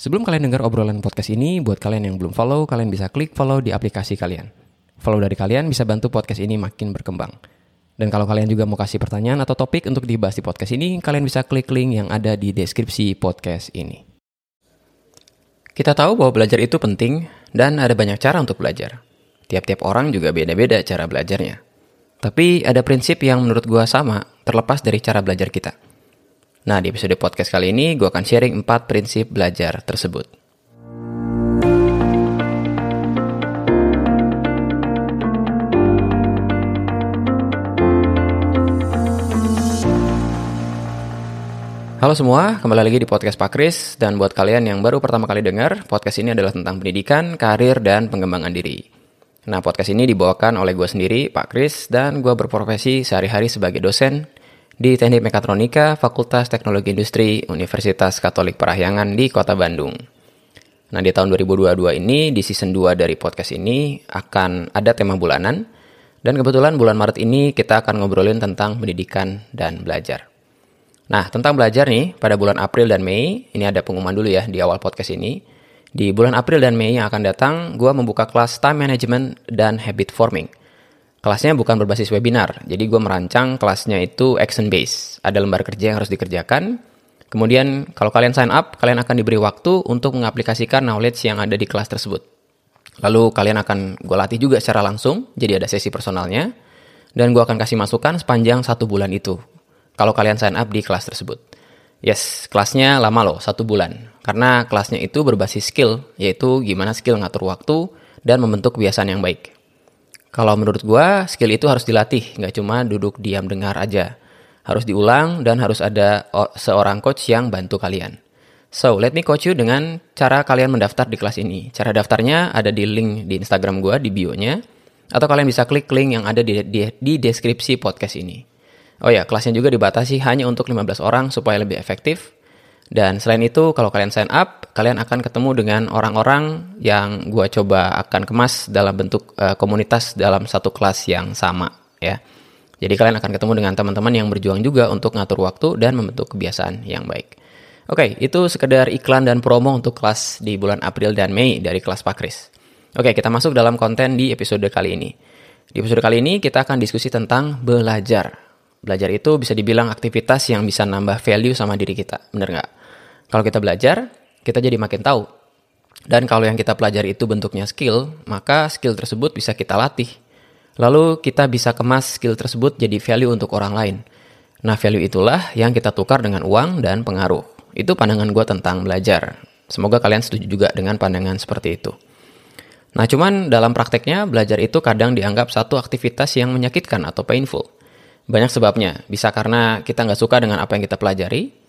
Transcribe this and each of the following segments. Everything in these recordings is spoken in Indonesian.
Sebelum kalian dengar obrolan podcast ini, buat kalian yang belum follow, kalian bisa klik follow di aplikasi kalian. Follow dari kalian bisa bantu podcast ini makin berkembang. Dan kalau kalian juga mau kasih pertanyaan atau topik untuk dibahas di podcast ini, kalian bisa klik link yang ada di deskripsi podcast ini. Kita tahu bahwa belajar itu penting dan ada banyak cara untuk belajar. Tiap-tiap orang juga beda-beda cara belajarnya. Tapi ada prinsip yang menurut gua sama, terlepas dari cara belajar kita. Nah, di episode podcast kali ini gue akan sharing 4 prinsip belajar tersebut. Halo semua, kembali lagi di podcast Pak Kris dan buat kalian yang baru pertama kali dengar, podcast ini adalah tentang pendidikan, karir, dan pengembangan diri. Nah, podcast ini dibawakan oleh gue sendiri, Pak Kris, dan gue berprofesi sehari-hari sebagai dosen di Teknik Mekatronika Fakultas Teknologi Industri Universitas Katolik Parahyangan di Kota Bandung. Nah, di tahun 2022 ini, di season 2 dari podcast ini, akan ada tema bulanan. Dan kebetulan bulan Maret ini kita akan ngobrolin tentang pendidikan dan belajar. Nah, tentang belajar nih, pada bulan April dan Mei, ini ada pengumuman dulu ya di awal podcast ini. Di bulan April dan Mei yang akan datang, gue membuka kelas Time Management dan Habit Forming – Kelasnya bukan berbasis webinar, jadi gue merancang kelasnya itu action base. Ada lembar kerja yang harus dikerjakan. Kemudian kalau kalian sign up, kalian akan diberi waktu untuk mengaplikasikan knowledge yang ada di kelas tersebut. Lalu kalian akan gue latih juga secara langsung, jadi ada sesi personalnya. Dan gue akan kasih masukan sepanjang satu bulan itu. Kalau kalian sign up di kelas tersebut. Yes, kelasnya lama loh, satu bulan. Karena kelasnya itu berbasis skill, yaitu gimana skill ngatur waktu dan membentuk kebiasaan yang baik. Kalau menurut gue, skill itu harus dilatih, nggak cuma duduk diam dengar aja. Harus diulang dan harus ada seorang coach yang bantu kalian. So, let me coach you dengan cara kalian mendaftar di kelas ini. Cara daftarnya ada di link di Instagram gue, di bio-nya. Atau kalian bisa klik link yang ada di, di, di deskripsi podcast ini. Oh ya, kelasnya juga dibatasi hanya untuk 15 orang supaya lebih efektif. Dan selain itu, kalau kalian sign up, kalian akan ketemu dengan orang-orang yang gue coba akan kemas dalam bentuk uh, komunitas dalam satu kelas yang sama, ya. Jadi kalian akan ketemu dengan teman-teman yang berjuang juga untuk ngatur waktu dan membentuk kebiasaan yang baik. Oke, itu sekedar iklan dan promo untuk kelas di bulan April dan Mei dari kelas Pakris. Oke, kita masuk dalam konten di episode kali ini. Di episode kali ini kita akan diskusi tentang belajar. Belajar itu bisa dibilang aktivitas yang bisa nambah value sama diri kita, bener nggak? Kalau kita belajar, kita jadi makin tahu. Dan kalau yang kita pelajari itu bentuknya skill, maka skill tersebut bisa kita latih. Lalu kita bisa kemas skill tersebut jadi value untuk orang lain. Nah, value itulah yang kita tukar dengan uang dan pengaruh. Itu pandangan gue tentang belajar. Semoga kalian setuju juga dengan pandangan seperti itu. Nah, cuman dalam prakteknya, belajar itu kadang dianggap satu aktivitas yang menyakitkan atau painful. Banyak sebabnya. Bisa karena kita nggak suka dengan apa yang kita pelajari,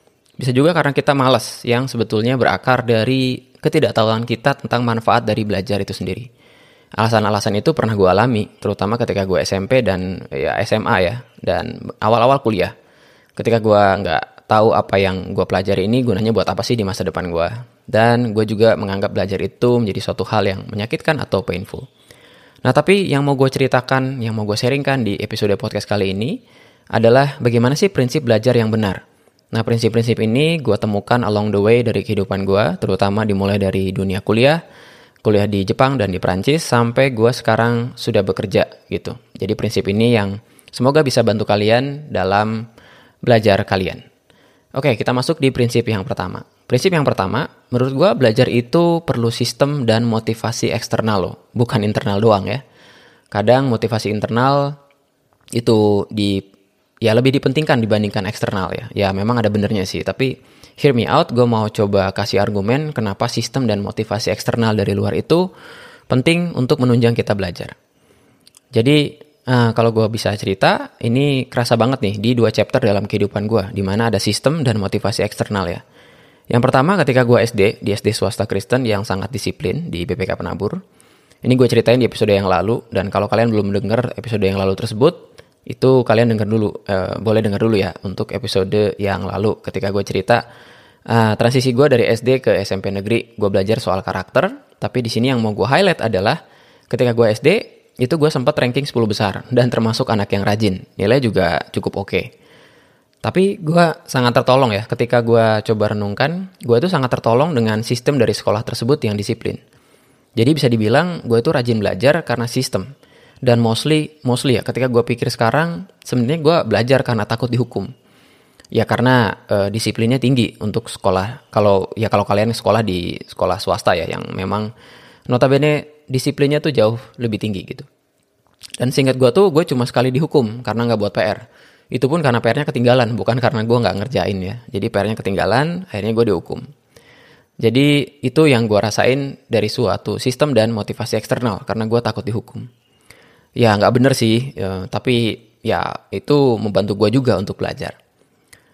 bisa juga karena kita malas yang sebetulnya berakar dari ketidaktahuan kita tentang manfaat dari belajar itu sendiri. Alasan-alasan itu pernah gue alami, terutama ketika gue SMP dan ya SMA ya, dan awal-awal kuliah. Ketika gue nggak tahu apa yang gue pelajari ini gunanya buat apa sih di masa depan gue. Dan gue juga menganggap belajar itu menjadi suatu hal yang menyakitkan atau painful. Nah tapi yang mau gue ceritakan, yang mau gue sharingkan di episode podcast kali ini adalah bagaimana sih prinsip belajar yang benar. Nah, prinsip-prinsip ini gue temukan along the way dari kehidupan gue, terutama dimulai dari dunia kuliah, kuliah di Jepang dan di Prancis, sampai gue sekarang sudah bekerja gitu. Jadi prinsip ini yang semoga bisa bantu kalian dalam belajar kalian. Oke, kita masuk di prinsip yang pertama. Prinsip yang pertama, menurut gue belajar itu perlu sistem dan motivasi eksternal loh, bukan internal doang ya. Kadang motivasi internal itu di ya lebih dipentingkan dibandingkan eksternal ya. Ya memang ada benernya sih, tapi hear me out, gue mau coba kasih argumen kenapa sistem dan motivasi eksternal dari luar itu penting untuk menunjang kita belajar. Jadi uh, kalau gue bisa cerita, ini kerasa banget nih di dua chapter dalam kehidupan gue, di mana ada sistem dan motivasi eksternal ya. Yang pertama ketika gue SD, di SD swasta Kristen yang sangat disiplin di BPK Penabur. Ini gue ceritain di episode yang lalu, dan kalau kalian belum dengar episode yang lalu tersebut, itu kalian dengar dulu, uh, boleh dengar dulu ya untuk episode yang lalu ketika gue cerita uh, transisi gue dari SD ke SMP negeri, gue belajar soal karakter. Tapi di sini yang mau gue highlight adalah ketika gue SD itu gue sempat ranking 10 besar dan termasuk anak yang rajin, nilai juga cukup oke. Okay. Tapi gue sangat tertolong ya ketika gue coba renungkan, gue itu sangat tertolong dengan sistem dari sekolah tersebut yang disiplin. Jadi bisa dibilang gue itu rajin belajar karena sistem. Dan mostly, mostly ya ketika gue pikir sekarang, sebenarnya gue belajar karena takut dihukum. Ya karena e, disiplinnya tinggi untuk sekolah. Kalau ya kalau kalian sekolah di sekolah swasta ya yang memang notabene disiplinnya tuh jauh lebih tinggi gitu. Dan singkat gue tuh gue cuma sekali dihukum karena nggak buat PR itu pun karena PR-nya ketinggalan, bukan karena gue nggak ngerjain ya. Jadi PR-nya ketinggalan, akhirnya gue dihukum. Jadi itu yang gue rasain dari suatu sistem dan motivasi eksternal, karena gue takut dihukum. Ya nggak bener sih, ya, tapi ya itu membantu gue juga untuk belajar.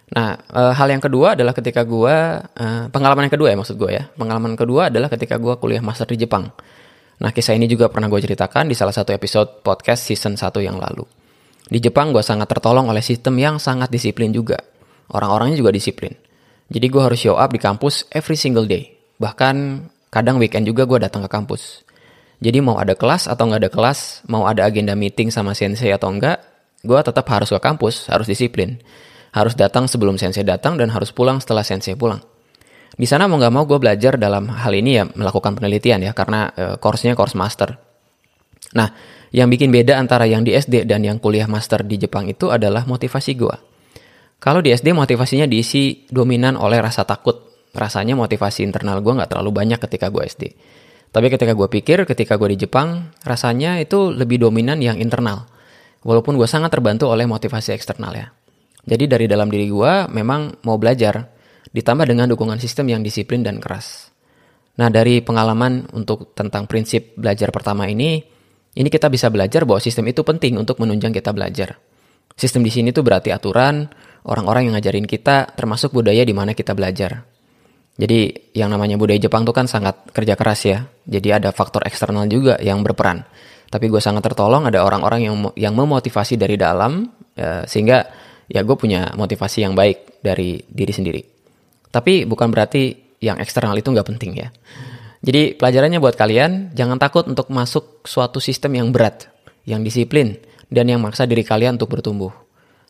Nah, e, hal yang kedua adalah ketika gue, e, pengalaman yang kedua ya maksud gue ya, pengalaman kedua adalah ketika gue kuliah master di Jepang. Nah, kisah ini juga pernah gue ceritakan di salah satu episode podcast season 1 yang lalu. Di Jepang gue sangat tertolong oleh sistem yang sangat disiplin juga. Orang-orangnya juga disiplin. Jadi gue harus show up di kampus every single day. Bahkan kadang weekend juga gue datang ke kampus. Jadi mau ada kelas atau nggak ada kelas, mau ada agenda meeting sama sensei atau enggak, gue tetap harus ke kampus, harus disiplin. Harus datang sebelum sensei datang dan harus pulang setelah sensei pulang. Di sana mau nggak mau gue belajar dalam hal ini ya melakukan penelitian ya karena e, course-nya course master. Nah, yang bikin beda antara yang di SD dan yang kuliah master di Jepang itu adalah motivasi gue. Kalau di SD motivasinya diisi dominan oleh rasa takut. Rasanya motivasi internal gue nggak terlalu banyak ketika gue SD. Tapi ketika gue pikir, ketika gue di Jepang, rasanya itu lebih dominan yang internal. Walaupun gue sangat terbantu oleh motivasi eksternal ya. Jadi dari dalam diri gue memang mau belajar, ditambah dengan dukungan sistem yang disiplin dan keras. Nah dari pengalaman untuk tentang prinsip belajar pertama ini, ini kita bisa belajar bahwa sistem itu penting untuk menunjang kita belajar. Sistem di sini tuh berarti aturan, orang-orang yang ngajarin kita, termasuk budaya di mana kita belajar. Jadi yang namanya budaya Jepang tuh kan sangat kerja keras ya. Jadi ada faktor eksternal juga yang berperan. Tapi gue sangat tertolong ada orang-orang yang yang memotivasi dari dalam ya, sehingga ya gue punya motivasi yang baik dari diri sendiri. Tapi bukan berarti yang eksternal itu nggak penting ya. Jadi pelajarannya buat kalian, jangan takut untuk masuk suatu sistem yang berat, yang disiplin, dan yang maksa diri kalian untuk bertumbuh.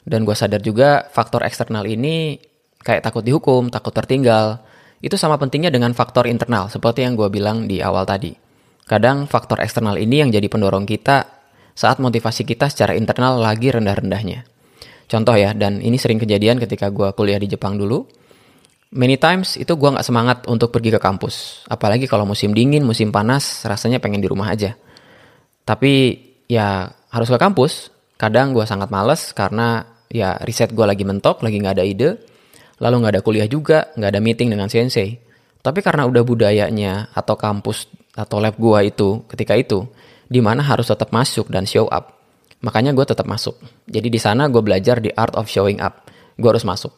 Dan gue sadar juga faktor eksternal ini kayak takut dihukum, takut tertinggal, itu sama pentingnya dengan faktor internal, seperti yang gue bilang di awal tadi. Kadang faktor eksternal ini yang jadi pendorong kita saat motivasi kita secara internal lagi rendah-rendahnya. Contoh ya, dan ini sering kejadian ketika gue kuliah di Jepang dulu, Many times itu gue gak semangat untuk pergi ke kampus. Apalagi kalau musim dingin, musim panas, rasanya pengen di rumah aja. Tapi ya harus ke kampus. Kadang gue sangat males karena ya riset gue lagi mentok, lagi gak ada ide. Lalu gak ada kuliah juga, gak ada meeting dengan sensei. Tapi karena udah budayanya atau kampus atau lab gue itu ketika itu, di mana harus tetap masuk dan show up. Makanya gue tetap masuk. Jadi di sana gue belajar di art of showing up. Gue harus masuk.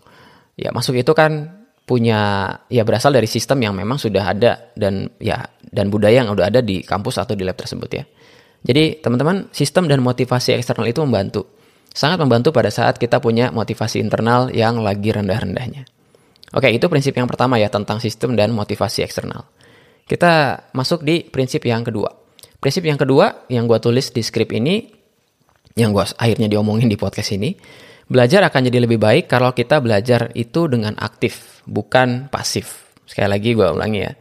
Ya masuk itu kan punya ya berasal dari sistem yang memang sudah ada dan ya dan budaya yang udah ada di kampus atau di lab tersebut ya. Jadi teman-teman sistem dan motivasi eksternal itu membantu. Sangat membantu pada saat kita punya motivasi internal yang lagi rendah-rendahnya. Oke, itu prinsip yang pertama ya tentang sistem dan motivasi eksternal. Kita masuk di prinsip yang kedua. Prinsip yang kedua yang gue tulis di skrip ini, yang gue akhirnya diomongin di podcast ini, Belajar akan jadi lebih baik kalau kita belajar itu dengan aktif, bukan pasif. Sekali lagi gue ulangi ya.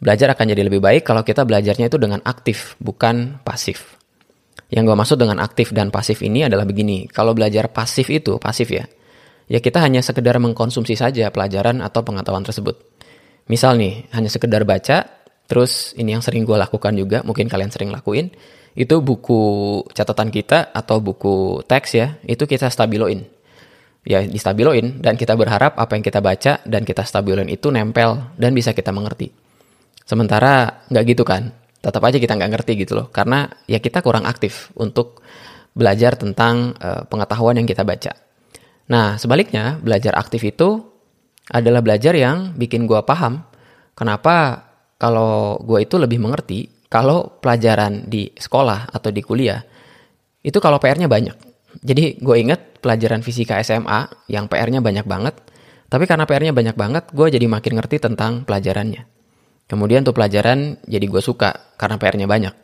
Belajar akan jadi lebih baik kalau kita belajarnya itu dengan aktif, bukan pasif. Yang gue maksud dengan aktif dan pasif ini adalah begini. Kalau belajar pasif itu, pasif ya, ya kita hanya sekedar mengkonsumsi saja pelajaran atau pengetahuan tersebut. Misal nih, hanya sekedar baca, terus ini yang sering gue lakukan juga, mungkin kalian sering lakuin, itu buku catatan kita atau buku teks ya, itu kita stabiloin. Ya, distabiloin dan kita berharap apa yang kita baca dan kita stabiloin itu nempel dan bisa kita mengerti. Sementara nggak gitu kan, tetap aja kita nggak ngerti gitu loh, karena ya kita kurang aktif untuk belajar tentang uh, pengetahuan yang kita baca. Nah, sebaliknya, belajar aktif itu adalah belajar yang bikin gue paham kenapa kalau gue itu lebih mengerti kalau pelajaran di sekolah atau di kuliah itu kalau PR-nya banyak. Jadi gue inget pelajaran fisika SMA yang PR-nya banyak banget, tapi karena PR-nya banyak banget, gue jadi makin ngerti tentang pelajarannya. Kemudian tuh pelajaran jadi gue suka karena PR-nya banyak.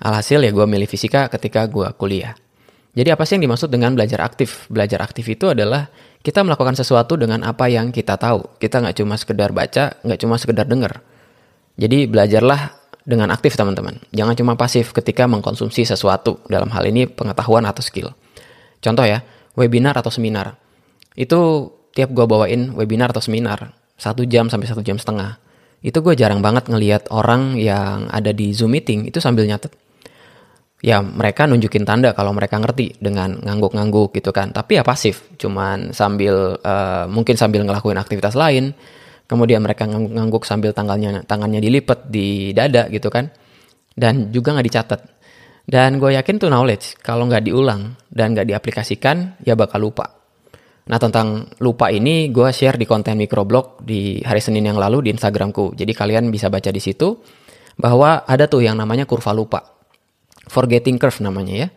Alhasil ya gue milih fisika ketika gue kuliah. Jadi apa sih yang dimaksud dengan belajar aktif? Belajar aktif itu adalah kita melakukan sesuatu dengan apa yang kita tahu. Kita nggak cuma sekedar baca, nggak cuma sekedar dengar. Jadi belajarlah dengan aktif teman-teman. Jangan cuma pasif ketika mengkonsumsi sesuatu. Dalam hal ini pengetahuan atau skill. Contoh ya, webinar atau seminar. Itu tiap gue bawain webinar atau seminar, satu jam sampai satu jam setengah. Itu gue jarang banget ngeliat orang yang ada di Zoom meeting itu sambil nyatet. Ya mereka nunjukin tanda kalau mereka ngerti dengan ngangguk-ngangguk gitu kan. Tapi ya pasif cuman sambil uh, mungkin sambil ngelakuin aktivitas lain. Kemudian mereka ngangguk-ngangguk sambil tangannya tangannya dilipat di dada gitu kan. Dan juga nggak dicatat. Dan gue yakin tuh knowledge kalau nggak diulang dan nggak diaplikasikan ya bakal lupa nah tentang lupa ini gue share di konten microblog di hari Senin yang lalu di Instagramku jadi kalian bisa baca di situ bahwa ada tuh yang namanya kurva lupa forgetting curve namanya ya.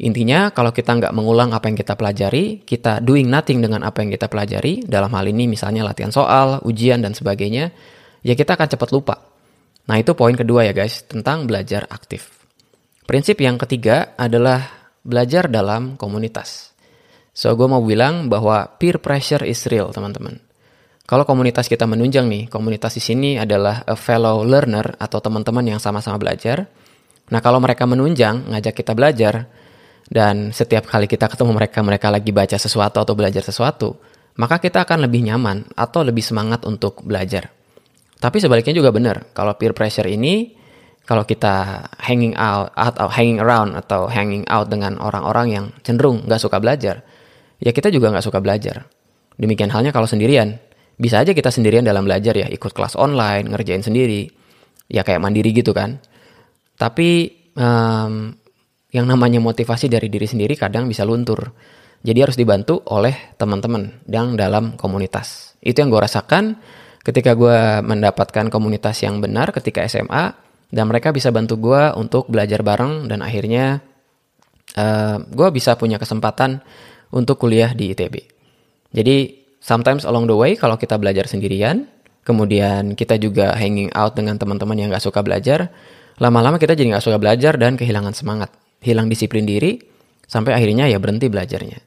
Intinya kalau kita nggak mengulang apa yang kita pelajari, kita doing nothing dengan apa yang kita pelajari, dalam hal ini misalnya latihan soal, ujian, dan sebagainya, ya kita akan cepat lupa. Nah itu poin kedua ya guys, tentang belajar aktif. Prinsip yang ketiga adalah belajar dalam komunitas. So gue mau bilang bahwa peer pressure is real teman-teman. Kalau komunitas kita menunjang nih, komunitas di sini adalah a fellow learner atau teman-teman yang sama-sama belajar, Nah kalau mereka menunjang, ngajak kita belajar, dan setiap kali kita ketemu mereka, mereka lagi baca sesuatu atau belajar sesuatu, maka kita akan lebih nyaman atau lebih semangat untuk belajar. Tapi sebaliknya juga benar, kalau peer pressure ini, kalau kita hanging out atau hanging around atau hanging out dengan orang-orang yang cenderung nggak suka belajar, ya kita juga nggak suka belajar. Demikian halnya kalau sendirian, bisa aja kita sendirian dalam belajar ya, ikut kelas online, ngerjain sendiri, ya kayak mandiri gitu kan. Tapi um, yang namanya motivasi dari diri sendiri kadang bisa luntur. Jadi harus dibantu oleh teman-teman yang dalam komunitas. Itu yang gue rasakan ketika gue mendapatkan komunitas yang benar ketika SMA dan mereka bisa bantu gue untuk belajar bareng dan akhirnya uh, gue bisa punya kesempatan untuk kuliah di ITB. Jadi sometimes along the way kalau kita belajar sendirian, kemudian kita juga hanging out dengan teman-teman yang gak suka belajar, lama-lama kita jadi nggak suka belajar dan kehilangan semangat, hilang disiplin diri, sampai akhirnya ya berhenti belajarnya.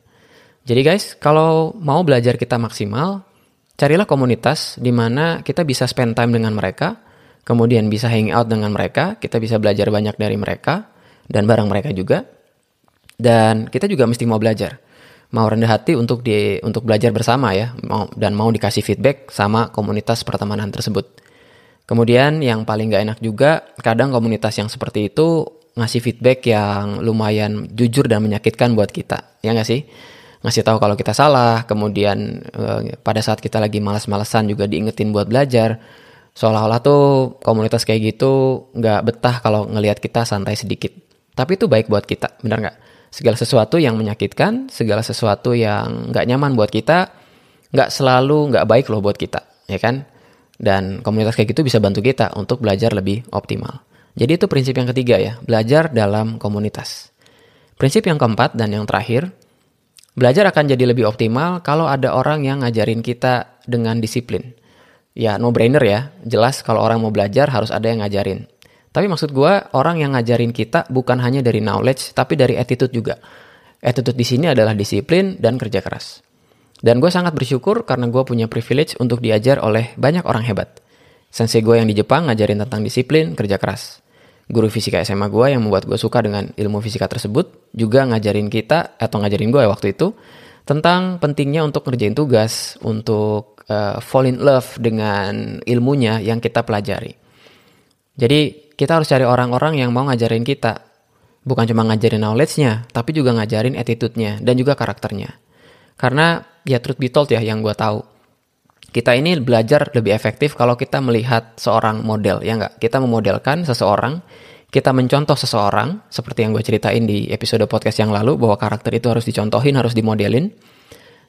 Jadi guys, kalau mau belajar kita maksimal, carilah komunitas di mana kita bisa spend time dengan mereka, kemudian bisa hang out dengan mereka, kita bisa belajar banyak dari mereka, dan bareng mereka juga. Dan kita juga mesti mau belajar. Mau rendah hati untuk di untuk belajar bersama ya, mau, dan mau dikasih feedback sama komunitas pertemanan tersebut. Kemudian yang paling gak enak juga, kadang komunitas yang seperti itu ngasih feedback yang lumayan jujur dan menyakitkan buat kita, ya nggak sih? Ngasih tahu kalau kita salah, kemudian eh, pada saat kita lagi malas-malesan juga diingetin buat belajar. Seolah-olah tuh komunitas kayak gitu nggak betah kalau ngelihat kita santai sedikit. Tapi itu baik buat kita, benar nggak? Segala sesuatu yang menyakitkan, segala sesuatu yang nggak nyaman buat kita, nggak selalu nggak baik loh buat kita, ya kan? Dan komunitas kayak gitu bisa bantu kita untuk belajar lebih optimal. Jadi itu prinsip yang ketiga ya, belajar dalam komunitas. Prinsip yang keempat dan yang terakhir, belajar akan jadi lebih optimal kalau ada orang yang ngajarin kita dengan disiplin. Ya no brainer ya, jelas kalau orang mau belajar harus ada yang ngajarin. Tapi maksud gue orang yang ngajarin kita bukan hanya dari knowledge, tapi dari attitude juga. Attitude di sini adalah disiplin dan kerja keras. Dan gue sangat bersyukur karena gue punya privilege untuk diajar oleh banyak orang hebat. Sensei gue yang di Jepang ngajarin tentang disiplin, kerja keras. Guru fisika SMA gue yang membuat gue suka dengan ilmu fisika tersebut juga ngajarin kita, atau ngajarin gue waktu itu, tentang pentingnya untuk ngerjain tugas, untuk uh, fall in love dengan ilmunya yang kita pelajari. Jadi kita harus cari orang-orang yang mau ngajarin kita. Bukan cuma ngajarin knowledge-nya, tapi juga ngajarin attitude-nya dan juga karakternya. Karena ya truth be told ya yang gue tahu. Kita ini belajar lebih efektif kalau kita melihat seorang model, ya nggak? Kita memodelkan seseorang, kita mencontoh seseorang, seperti yang gue ceritain di episode podcast yang lalu, bahwa karakter itu harus dicontohin, harus dimodelin.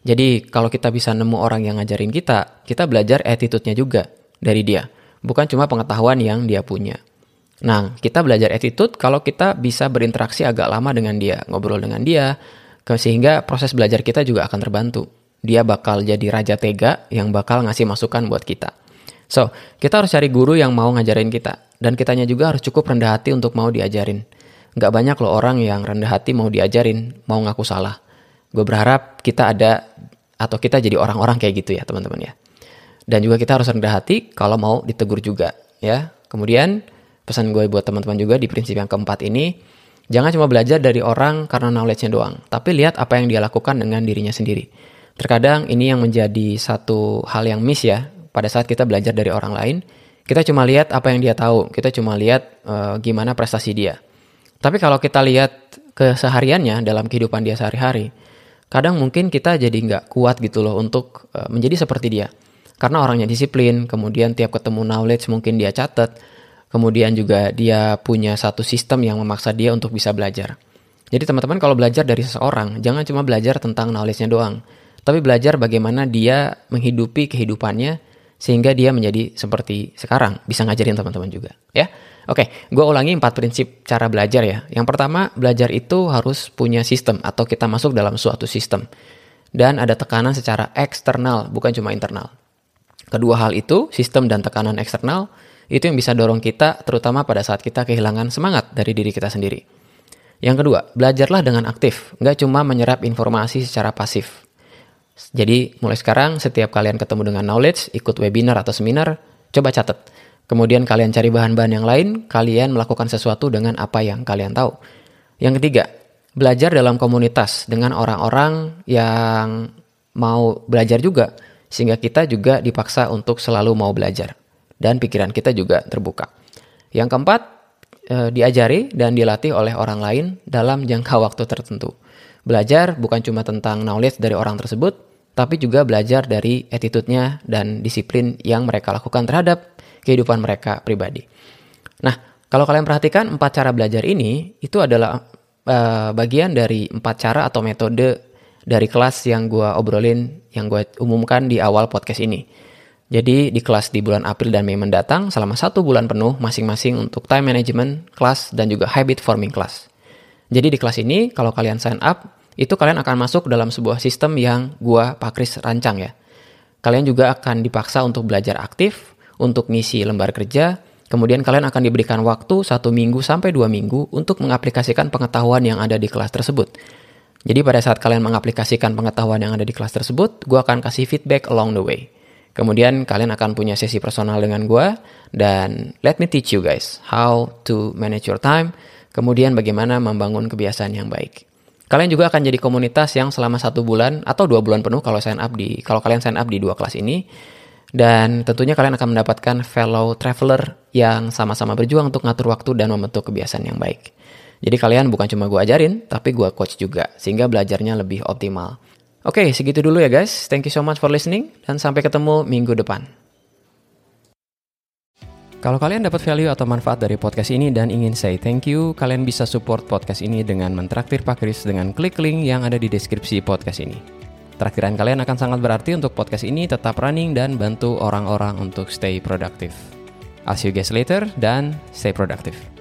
Jadi kalau kita bisa nemu orang yang ngajarin kita, kita belajar attitude-nya juga dari dia. Bukan cuma pengetahuan yang dia punya. Nah, kita belajar attitude kalau kita bisa berinteraksi agak lama dengan dia, ngobrol dengan dia, sehingga proses belajar kita juga akan terbantu dia bakal jadi raja tega yang bakal ngasih masukan buat kita. So, kita harus cari guru yang mau ngajarin kita. Dan kitanya juga harus cukup rendah hati untuk mau diajarin. Nggak banyak loh orang yang rendah hati mau diajarin, mau ngaku salah. Gue berharap kita ada atau kita jadi orang-orang kayak gitu ya teman-teman ya. Dan juga kita harus rendah hati kalau mau ditegur juga ya. Kemudian pesan gue buat teman-teman juga di prinsip yang keempat ini, jangan cuma belajar dari orang karena knowledge-nya doang, tapi lihat apa yang dia lakukan dengan dirinya sendiri. Terkadang ini yang menjadi satu hal yang miss ya pada saat kita belajar dari orang lain. Kita cuma lihat apa yang dia tahu, kita cuma lihat uh, gimana prestasi dia. Tapi kalau kita lihat kesehariannya dalam kehidupan dia sehari-hari, kadang mungkin kita jadi nggak kuat gitu loh untuk uh, menjadi seperti dia. Karena orangnya disiplin, kemudian tiap ketemu knowledge mungkin dia catat, kemudian juga dia punya satu sistem yang memaksa dia untuk bisa belajar. Jadi teman-teman kalau belajar dari seseorang, jangan cuma belajar tentang knowledge-nya doang, tapi belajar bagaimana dia menghidupi kehidupannya sehingga dia menjadi seperti sekarang, bisa ngajarin teman-teman juga, ya. Oke, gue ulangi empat prinsip cara belajar ya. Yang pertama, belajar itu harus punya sistem atau kita masuk dalam suatu sistem. Dan ada tekanan secara eksternal, bukan cuma internal. Kedua hal itu, sistem dan tekanan eksternal, itu yang bisa dorong kita terutama pada saat kita kehilangan semangat dari diri kita sendiri. Yang kedua, belajarlah dengan aktif, nggak cuma menyerap informasi secara pasif. Jadi mulai sekarang setiap kalian ketemu dengan knowledge, ikut webinar atau seminar, coba catat Kemudian kalian cari bahan-bahan yang lain, kalian melakukan sesuatu dengan apa yang kalian tahu. Yang ketiga, belajar dalam komunitas dengan orang-orang yang mau belajar juga, sehingga kita juga dipaksa untuk selalu mau belajar. Dan pikiran kita juga terbuka. Yang keempat, eh, diajari dan dilatih oleh orang lain dalam jangka waktu tertentu. Belajar bukan cuma tentang knowledge dari orang tersebut, tapi juga belajar dari attitude-nya dan disiplin yang mereka lakukan terhadap kehidupan mereka pribadi. Nah, kalau kalian perhatikan empat cara belajar ini itu adalah uh, bagian dari empat cara atau metode dari kelas yang gue obrolin, yang gue umumkan di awal podcast ini. Jadi di kelas di bulan April dan Mei mendatang selama satu bulan penuh masing-masing untuk time management class dan juga habit forming class. Jadi di kelas ini kalau kalian sign up itu kalian akan masuk dalam sebuah sistem yang gue Pakris rancang ya. Kalian juga akan dipaksa untuk belajar aktif, untuk ngisi lembar kerja, kemudian kalian akan diberikan waktu satu minggu sampai dua minggu untuk mengaplikasikan pengetahuan yang ada di kelas tersebut. Jadi pada saat kalian mengaplikasikan pengetahuan yang ada di kelas tersebut, gue akan kasih feedback along the way. Kemudian kalian akan punya sesi personal dengan gue, dan let me teach you guys how to manage your time, kemudian bagaimana membangun kebiasaan yang baik. Kalian juga akan jadi komunitas yang selama satu bulan atau dua bulan penuh kalau sign up di kalau kalian sign up di dua kelas ini dan tentunya kalian akan mendapatkan fellow traveler yang sama-sama berjuang untuk ngatur waktu dan membentuk kebiasaan yang baik. Jadi kalian bukan cuma gue ajarin, tapi gue coach juga, sehingga belajarnya lebih optimal. Oke, segitu dulu ya guys. Thank you so much for listening, dan sampai ketemu minggu depan. Kalau kalian dapat value atau manfaat dari podcast ini dan ingin say thank you, kalian bisa support podcast ini dengan mentraktir Pak Kris dengan klik link yang ada di deskripsi podcast ini. Terakhiran kalian akan sangat berarti untuk podcast ini tetap running dan bantu orang-orang untuk stay productive. I'll see you guys later dan stay productive.